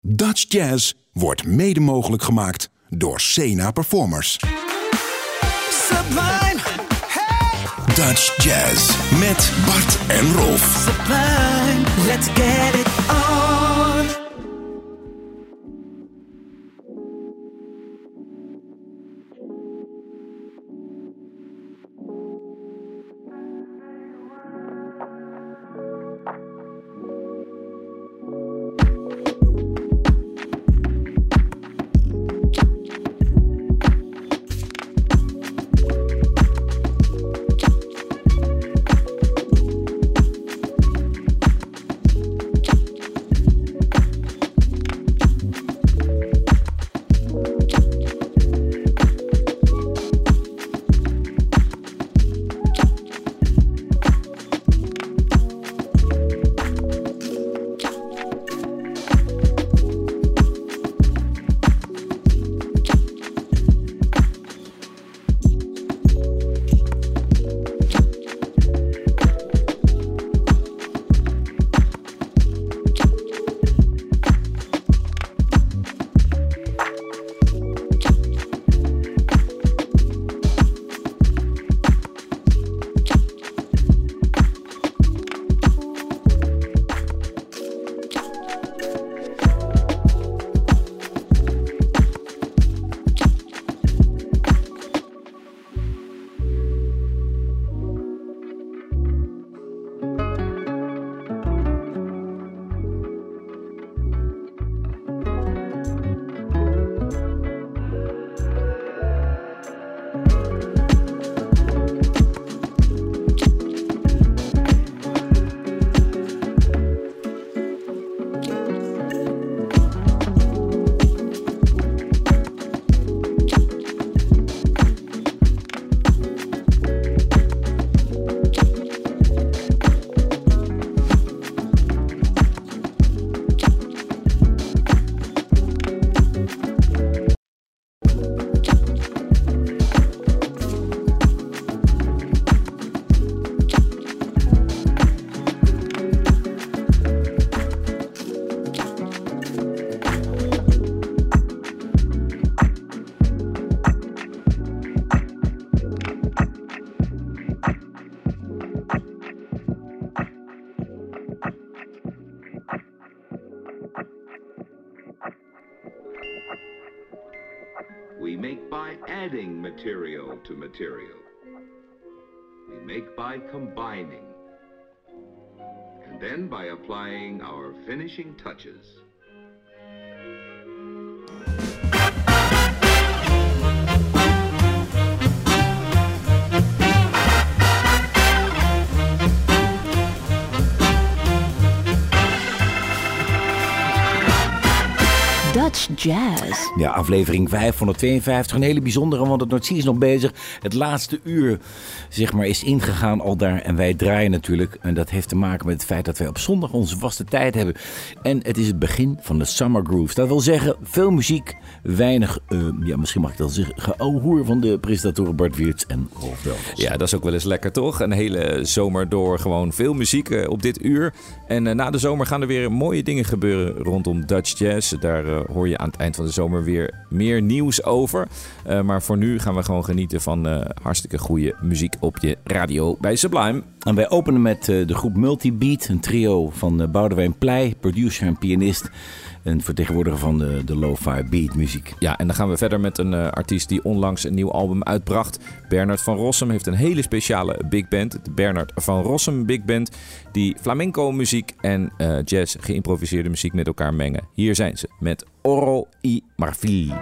Dutch Jazz wordt mede mogelijk gemaakt door Sena Performers. Sublime, hey, Dutch Jazz met Bart en Rolf. sublime, let's get it on. Material. We make by combining. And then by applying our finishing touches. Jazz. Ja, aflevering 552. Een hele bijzondere, want het Noordzee is nog bezig. Het laatste uur, zeg maar, is ingegaan al daar. En wij draaien natuurlijk. En dat heeft te maken met het feit dat wij op zondag onze vaste tijd hebben. En het is het begin van de Summer Grooves. Dat wil zeggen, veel muziek, weinig, eh, ja, misschien mag ik dat zeggen, geouwehoer van de presentatoren Bart Wiertz en Rolf Welvers. Ja, dat is ook wel eens lekker, toch? Een hele zomer door gewoon veel muziek eh, op dit uur. En eh, na de zomer gaan er weer mooie dingen gebeuren rondom Dutch Jazz. Daar hoor je aan het eind van de zomer weer meer nieuws over. Eh, maar voor nu gaan we gewoon genieten van eh, hartstikke goede muziek op je radio bij Sublime. En wij openen met eh, de groep Multibeat, een trio van Boudewijn Pleij, producer en pianist. En vertegenwoordiger van de, de lo-fi beat muziek. Ja, en dan gaan we verder met een eh, artiest die onlangs een nieuw album uitbracht. Bernard van Rossum heeft een hele speciale big band. De Bernard van Rossum Big Band. Die flamenco muziek en eh, jazz geïmproviseerde muziek met elkaar mengen. Hier zijn ze met Oro y Marfil.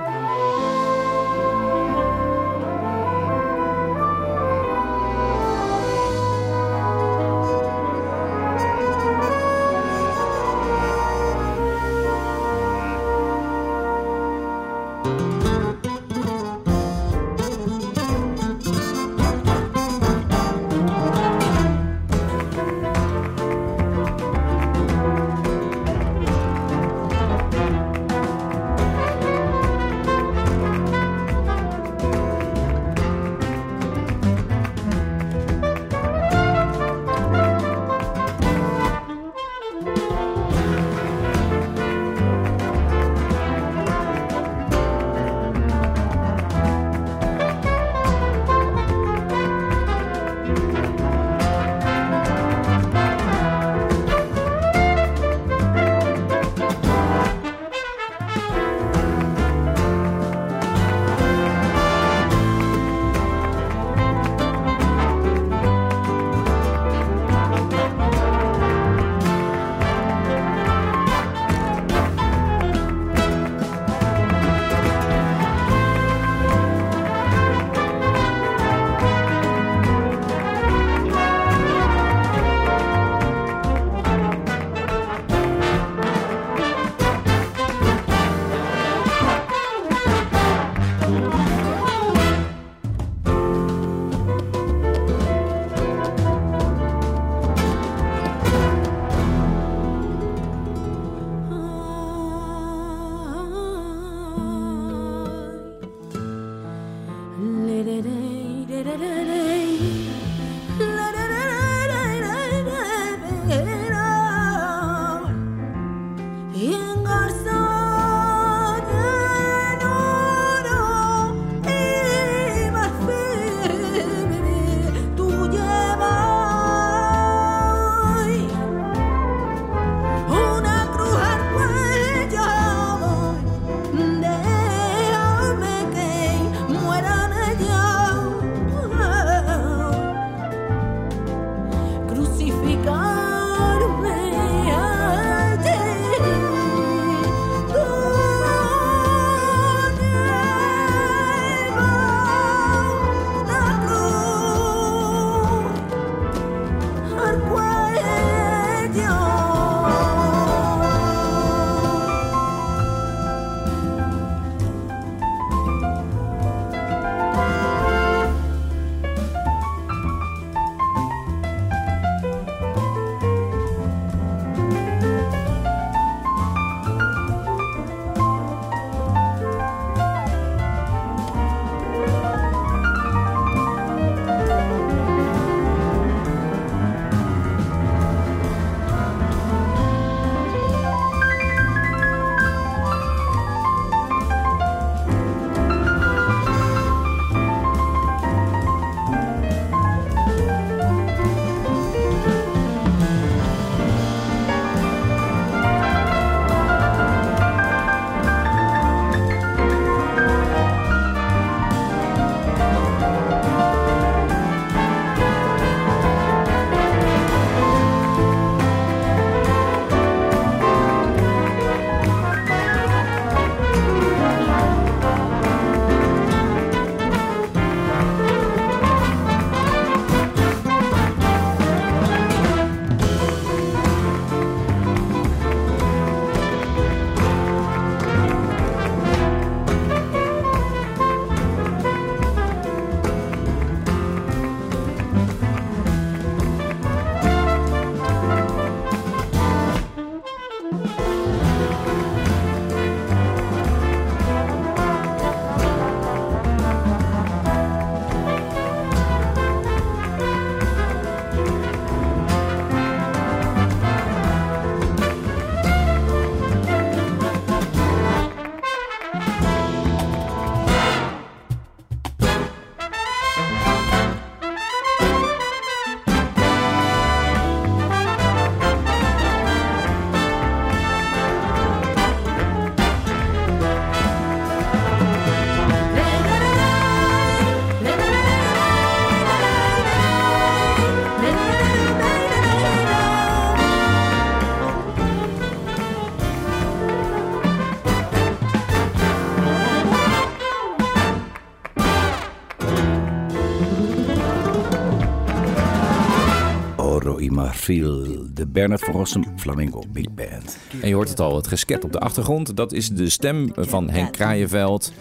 Bernard van Flamenco Big Band. En je hoort het al, het gesket op de achtergrond. Dat is de stem van Henk Kraaienveld.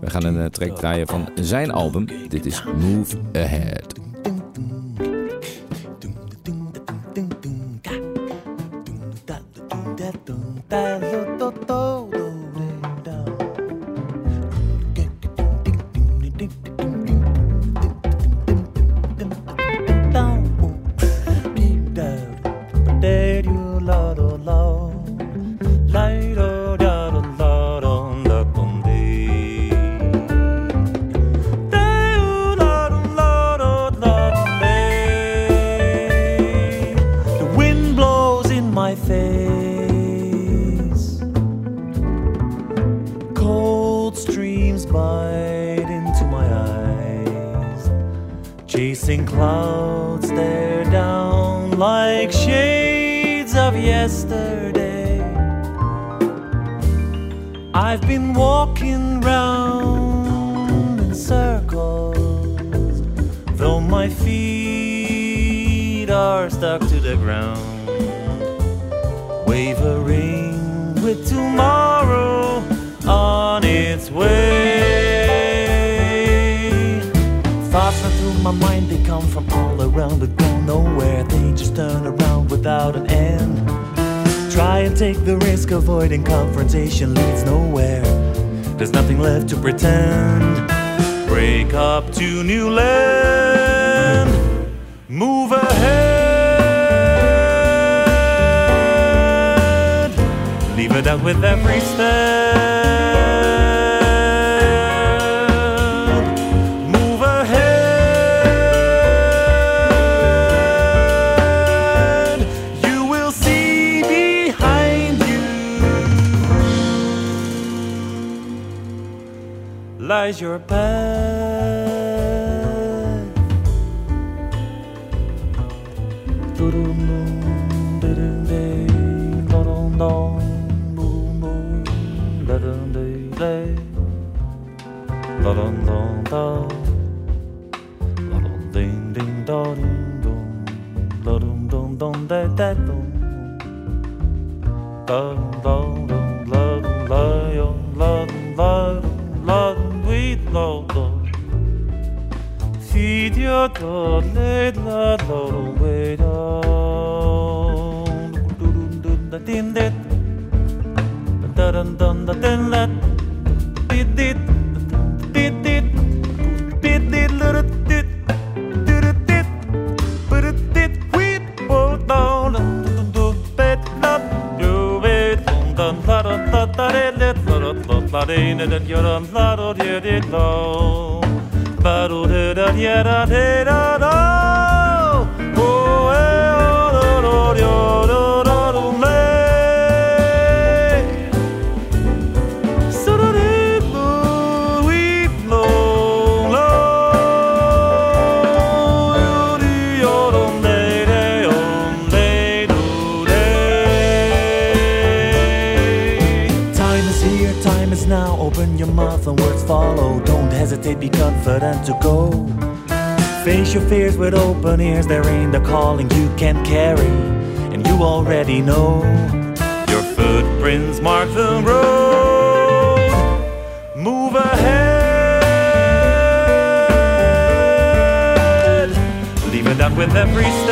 We gaan een eh, track draaien van zijn album. Dit is Move Ahead. La dum dum da la dum ding ding da dum la da dum dum dum da da dum la dum dum dum la dum la yo la dum la dum la dum we la dum feed your dog le la la dum we da dum dum dum da din da da dum dum da din la dina da yoram la do ye you did ba But da da ye da da hesitate, be confident to go. Face your fears with open ears. There ain't a calling you can't carry, and you already know. Your footprints mark the road. Move ahead. Leave it out with every step.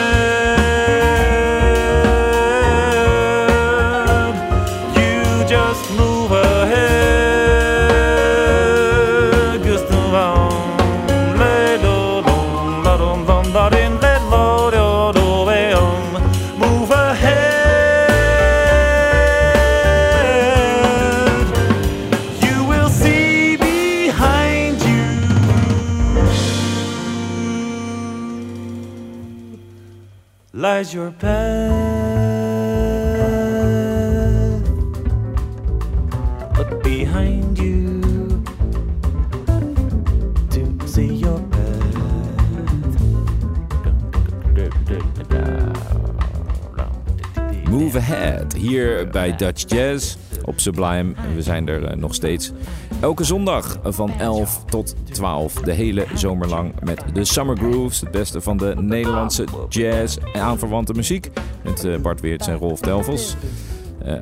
Dutch Jazz. op Sublime. En we zijn er eh, nog steeds elke zondag van 11 tot 12. De hele zomer lang met de Summer Grooves. Het beste van de Nederlandse jazz en aanverwante muziek. Met eh, Bart Weerts en Rolf Delvels.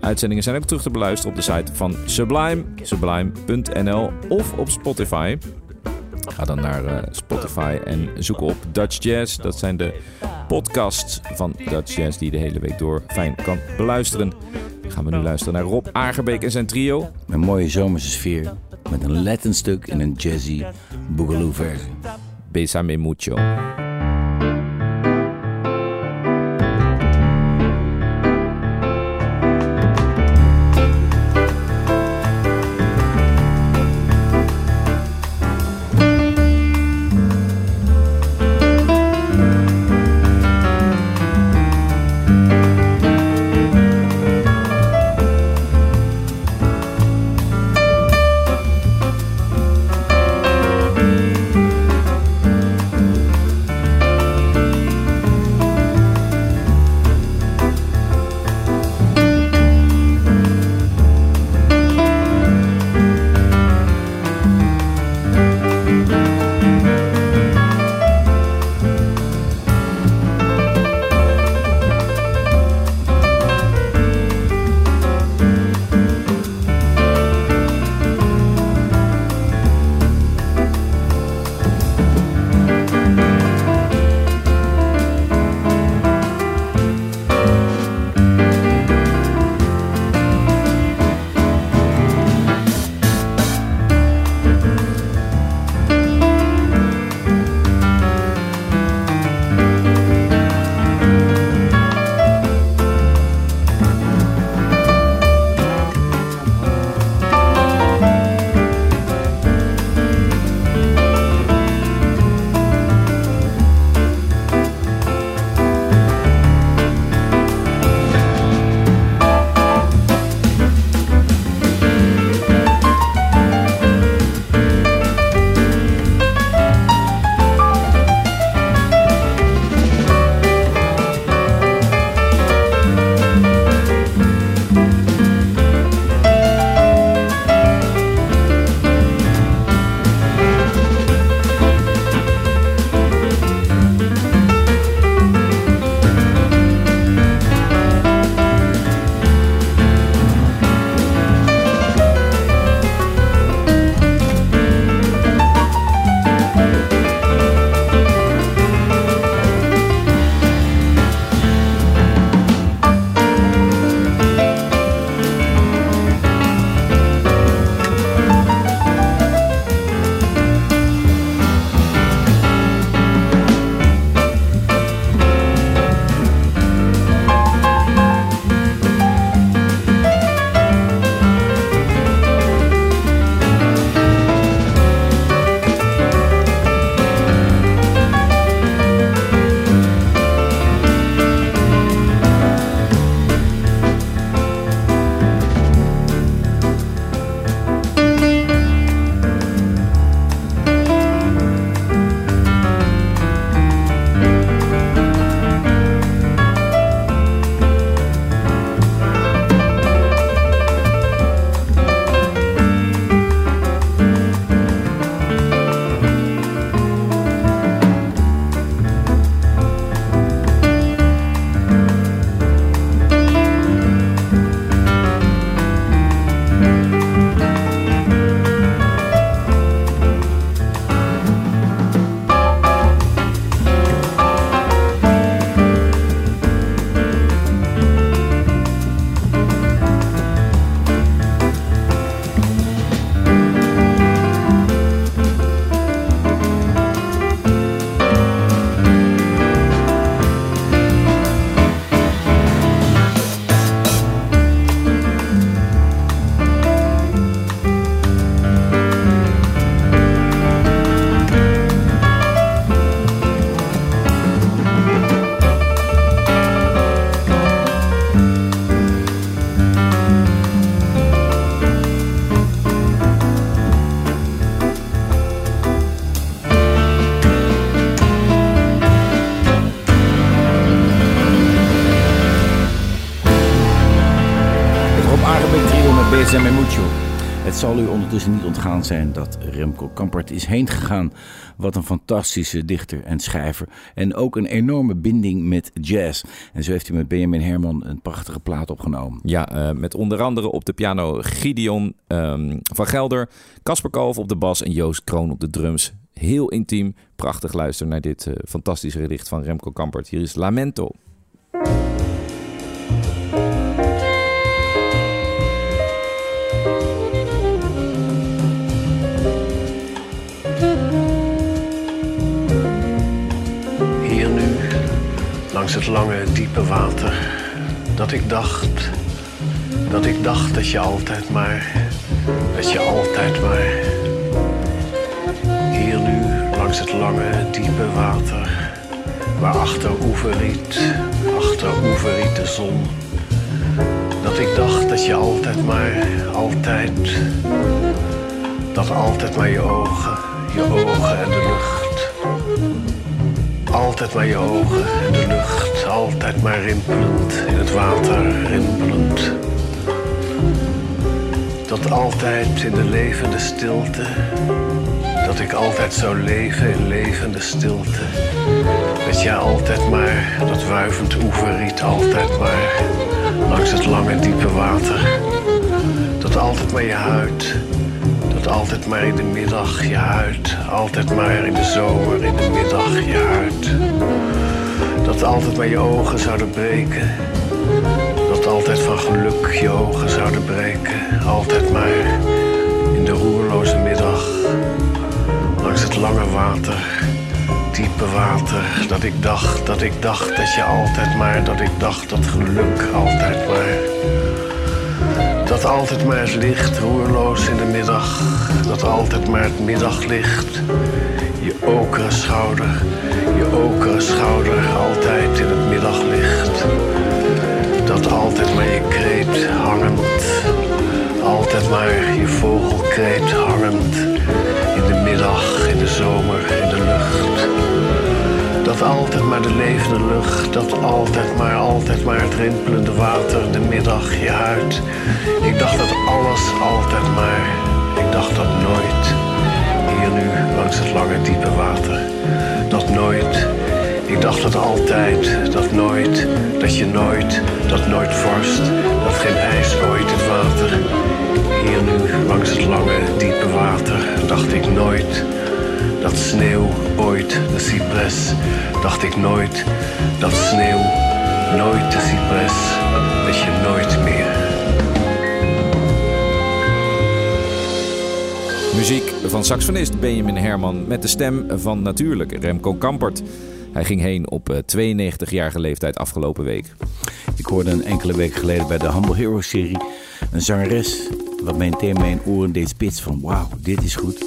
Uitzendingen zijn ook terug te beluisteren op de site van Sublime, sublime.nl of op Spotify. Ga dan naar Spotify en zoek op Dutch Jazz. Dat zijn de podcasts van Dutch Jazz die je de hele week door fijn kan beluisteren. Gaan we nu luisteren naar Rob Agerbeek en zijn trio. Een mooie zomerse sfeer. Met een Latin stuk in een jazzy boogaloo versie. Besame mucho. Zal u ondertussen niet ontgaan zijn dat Remco Kampert is heen gegaan. Wat een fantastische dichter en schrijver. En ook een enorme binding met jazz. En zo heeft hij met Benjamin Herman een prachtige plaat opgenomen. Ja, eh, met onder andere op de piano Gideon ehm, van Gelder, Casper Kalf op de bas en Joost Kroon op de drums. Heel intiem, prachtig luisteren naar dit eh, fantastische gedicht van Remco Kampert. Hier is Lamento. Langs het lange, diepe water, dat ik dacht, dat ik dacht dat je altijd maar, dat je altijd maar. Hier nu, langs het lange, diepe water, waar achter oeveriet, achter oeveriet de zon, dat ik dacht dat je altijd maar, altijd, dat altijd maar je ogen, je ogen en de lucht. Altijd maar je ogen en de lucht, altijd maar rimpelend, in het water rimpelend. Dat altijd in de levende stilte, dat ik altijd zou leven in levende stilte. Dat jij altijd maar, dat wuivend oeverriet, altijd maar, langs het lange diepe water. Dat altijd maar je huid, dat altijd maar in de middag je huid, altijd maar in de zomer in de middag je huid. Dat altijd maar je ogen zouden breken, dat altijd van geluk je ogen zouden breken, altijd maar in de roerloze middag, langs het lange water, diepe water, dat ik dacht, dat ik dacht dat je altijd maar, dat ik dacht dat geluk altijd maar. Dat altijd maar het licht, roerloos in de middag. Dat altijd maar het middaglicht. Je okere schouder, je okere schouder, altijd in het middaglicht. Dat altijd maar je kreet hangend. Altijd maar je vogelkreet hangend. In de middag, in de zomer, in de lucht. Dat altijd maar de levende lucht, dat altijd maar, altijd maar het rimpelende water, de middag, je huid. Ik dacht dat alles altijd maar, ik dacht dat nooit, hier nu langs het lange diepe water, dat nooit. Ik dacht dat altijd, dat nooit, dat je nooit, dat nooit vorst, dat geen ijs ooit het water. Hier nu langs het lange diepe water, dacht ik nooit. Dat sneeuw ooit de cypres, dacht ik nooit. Dat sneeuw nooit de cypres, dat je nooit meer. Muziek van saxofonist Benjamin Herman met de stem van natuurlijk Remco Kampert. Hij ging heen op 92-jarige leeftijd afgelopen week. Ik hoorde een enkele weken geleden bij de Humble Hero serie een zangeres wat meteen mijn oren deed spits van wauw, dit is goed.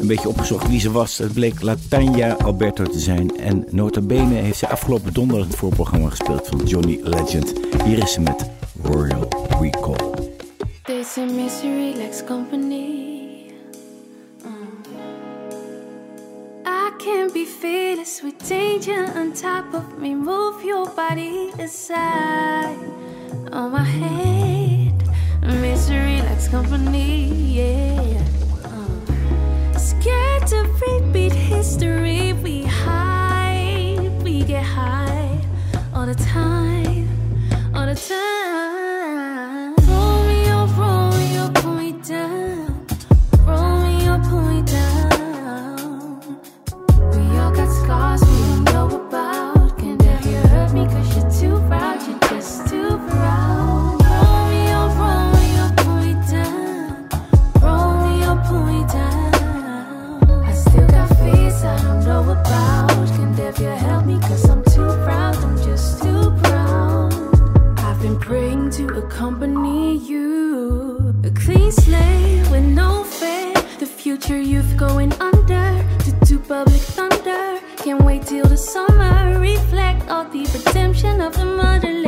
Een beetje opgezocht wie ze was. Het bleek Latanya Alberto te zijn. En nota bene heeft ze afgelopen donderdag het voorprogramma gespeeld van Johnny Legend. Hier is ze met Royal Recall. They say misery likes company. Can be fearless with danger on top of me. Move your body aside on my head. Misery likes company, yeah. Uh. Scared to repeat history. We hide, we get high all the time, all the time. Romeo, Romeo, pull me down. Can't you help me I'm too proud, I'm just too proud. I've been praying to accompany you. A clean slate with no fear. The future youth going under. To do public thunder. Can't wait till the summer. Reflect all the redemption of the motherland.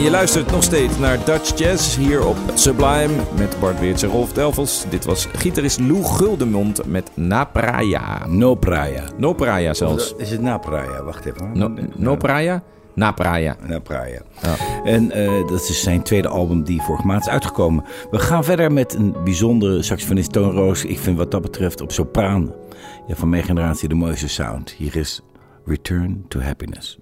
En je luistert nog steeds naar Dutch Jazz hier op Sublime met Bart Weerts en Rolf Delvels. Dit was gitarist Lou Guldemond met Na Praia. No Praia. No Praia zelfs. Is het na Praia? Wacht even. No, no Praia? Na Praia. Na Praia. Ja. En eh, dat is zijn tweede album die vorige maand is uitgekomen. We gaan verder met een bijzondere saxofonist Toon Roos. Ik vind wat dat betreft op sopraan ja, van mijn generatie de mooiste sound. Hier is Return to Happiness.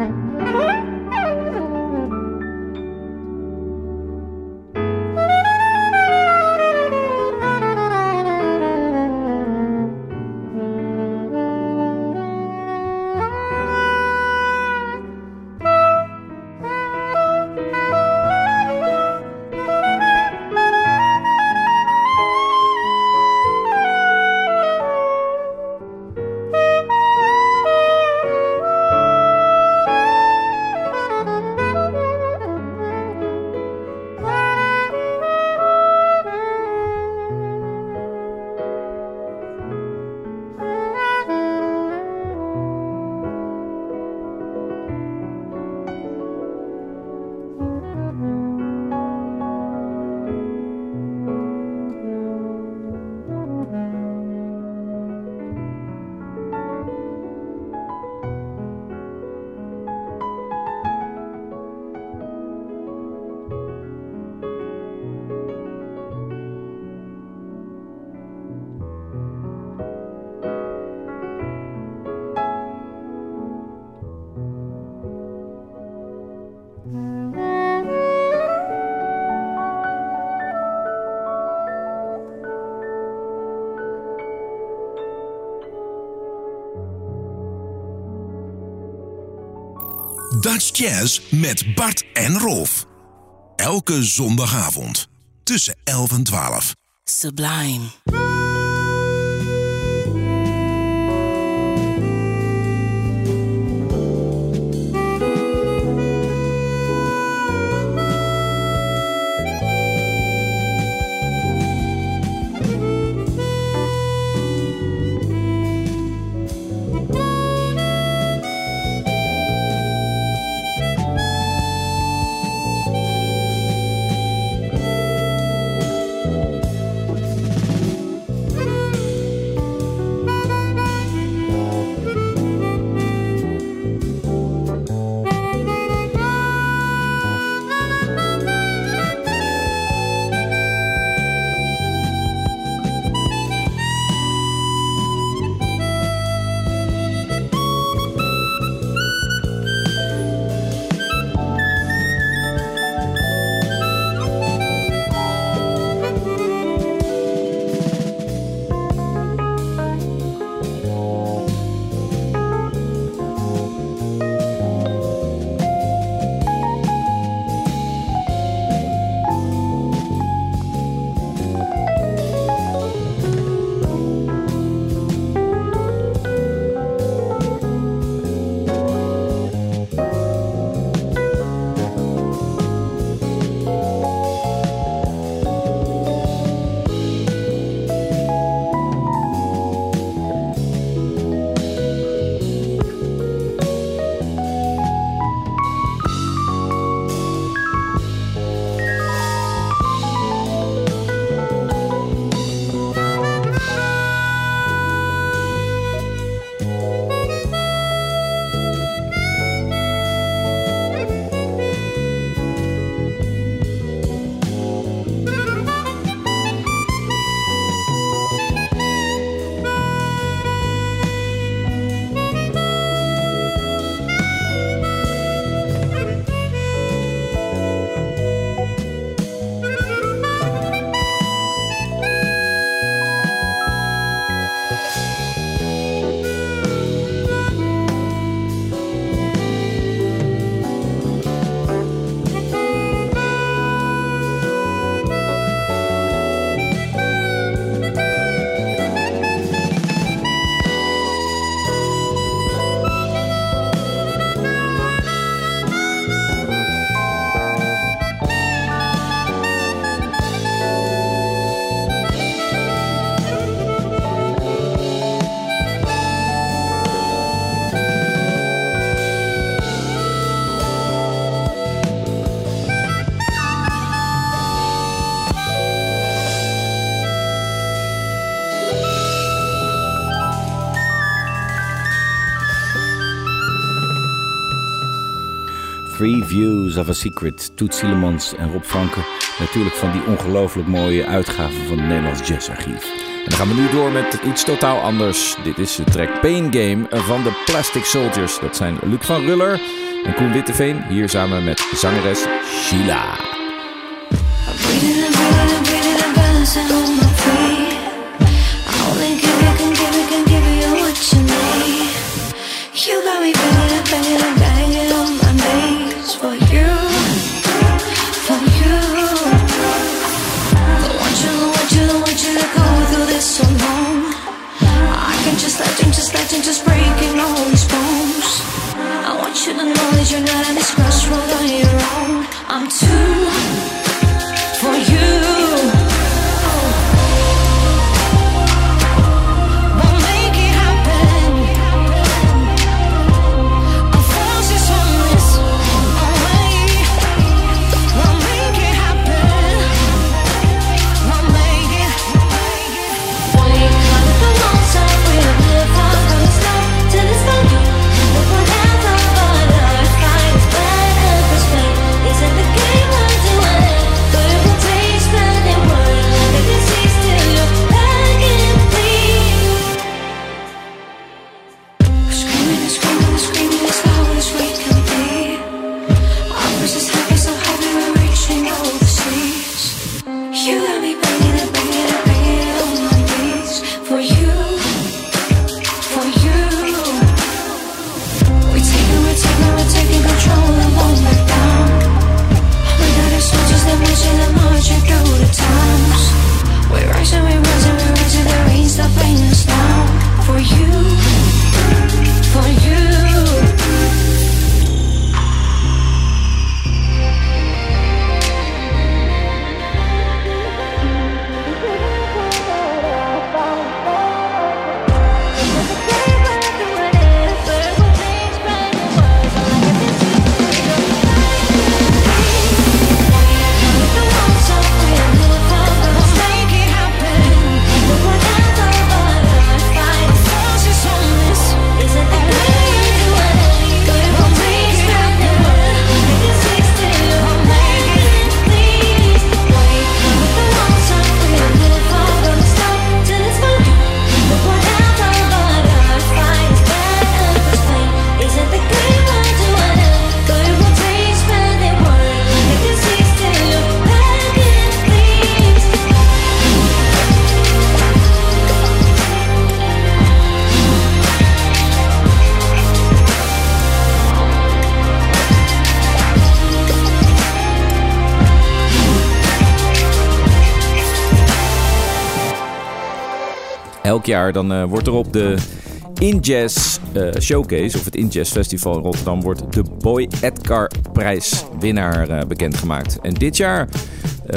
了。Jazz met Bart en Rolf. Elke zondagavond tussen 11 en 12. Sublime. Views of a Secret. Toet Sielemans en Rob Franke. Natuurlijk van die ongelooflijk mooie uitgave van het Nederlands Jazzarchief. En dan gaan we nu door met iets totaal anders. Dit is de track Pain Game van de Plastic Soldiers. Dat zijn Luc van Ruller en Koen Witteveen. Hier samen met zangeres Sheila. Jaar dan eh, wordt er op de InJazz eh, Showcase, of het InJazz Festival in Rotterdam, wordt de Boy Edgar prijswinnaar eh, bekendgemaakt. En dit jaar,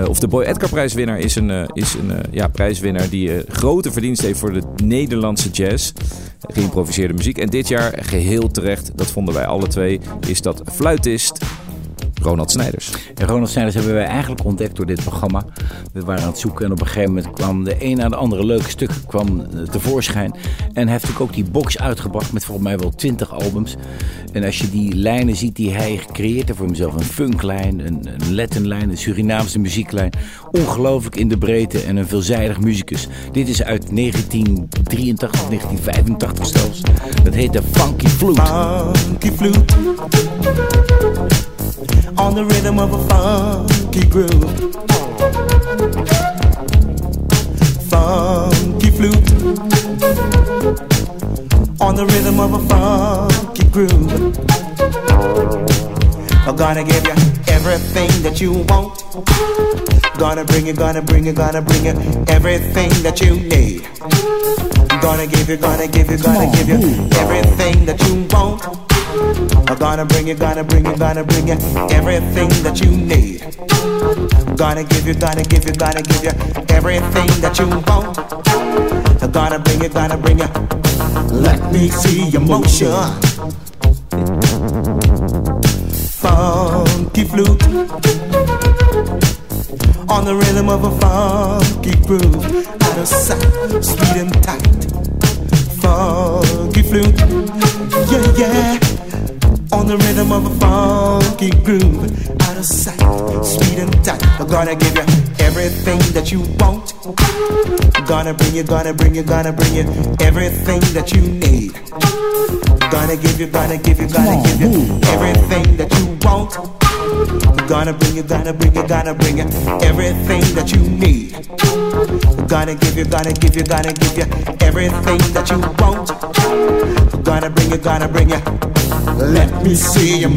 of de Boy Edgar prijswinnaar is een, is een ja, prijswinnaar die grote verdienst heeft voor de Nederlandse jazz, geïmproviseerde muziek. En dit jaar, geheel terecht, dat vonden wij alle twee, is dat fluitist Ronald Snijders. En Ronald Snijders hebben wij eigenlijk ontdekt door dit programma. We waren aan het zoeken en op een gegeven moment kwam de een na de andere leuke stuk kwam eh, tevoorschijn. En hij heeft natuurlijk ook die box uitgebracht met volgens mij wel twintig albums. En als je die lijnen ziet die hij gecreëerd heeft voor hemzelf. Een funklijn, een, een Latinlijn, een Surinaamse muzieklijn. Ongelooflijk in de breedte en een veelzijdig muzikus. Dit is uit 1983 of 1985 zelfs. Dat heet de Funky Flute. funky flute on the rhythm of a funky groove. Funky flute on the rhythm of a funky groove. I'm gonna give you everything that you want. Gonna bring you, gonna bring you, gonna bring you everything that you need. Gonna give you, gonna give you, gonna give you everything that you want. I'm gonna bring you, gonna bring you, gonna bring you everything that you need. Gonna give you, gonna give you, gonna give you everything that you want. I'm gonna bring you, gonna bring you. Let me see your motion. Funky flute on the rhythm of a funky groove. Out of sight, sweet and tight. Funky flute, yeah, yeah. On the rhythm of a funky groove. Out of sight, sweet and tight. I'm gonna give you everything that you want. Gonna bring you, gonna bring you, gonna bring you everything that you need. Gonna give you, gonna give you, gonna give you everything that you want. Gonna bring you, gonna bring you, gonna bring you everything that you need. Gonna give you, gonna give you, gonna give you everything that you want. Gonna bring you, gonna bring you. Let me see your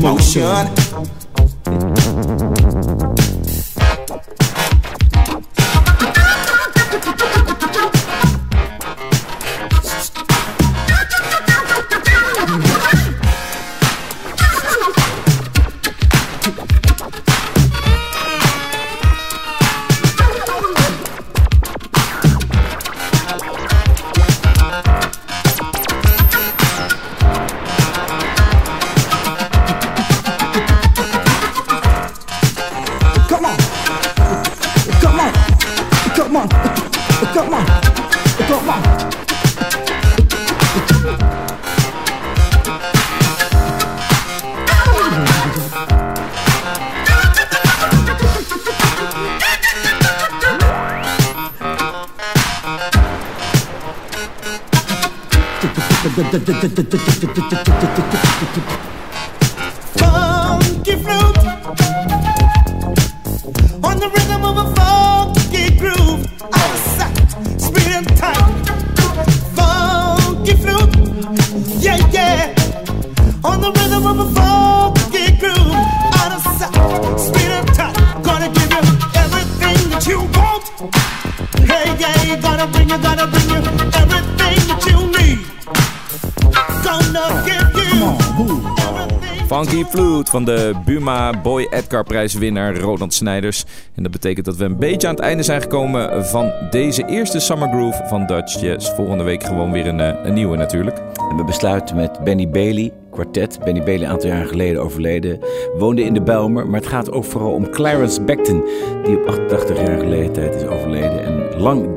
van de Buma Boy Edgar prijswinnaar Roland Snijders. En dat betekent dat we een beetje aan het einde zijn gekomen van deze eerste Summer Groove van Dutch Jazz. Volgende week gewoon weer een, eh, een nieuwe natuurlijk. En we besluiten met Benny Bailey, kwartet. Benny Bailey, een aantal jaar geleden overleden. Woonde in de Bijlmer, maar het gaat ook vooral om Clarence Beckton. Die op 88-jarige leeftijd is overleden. En lang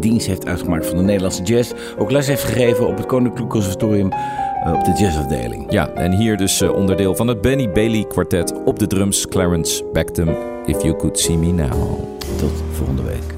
dienst heeft uitgemaakt van de Nederlandse jazz. Ook les heeft gegeven op het Koninklijk Conservatorium op de jazzafdeling. Ja, en hier dus eh, onderdeel van het Benny Bailey kwartet op de drums Clarence Beckton. If You Could See Me Now. Tot volgende week.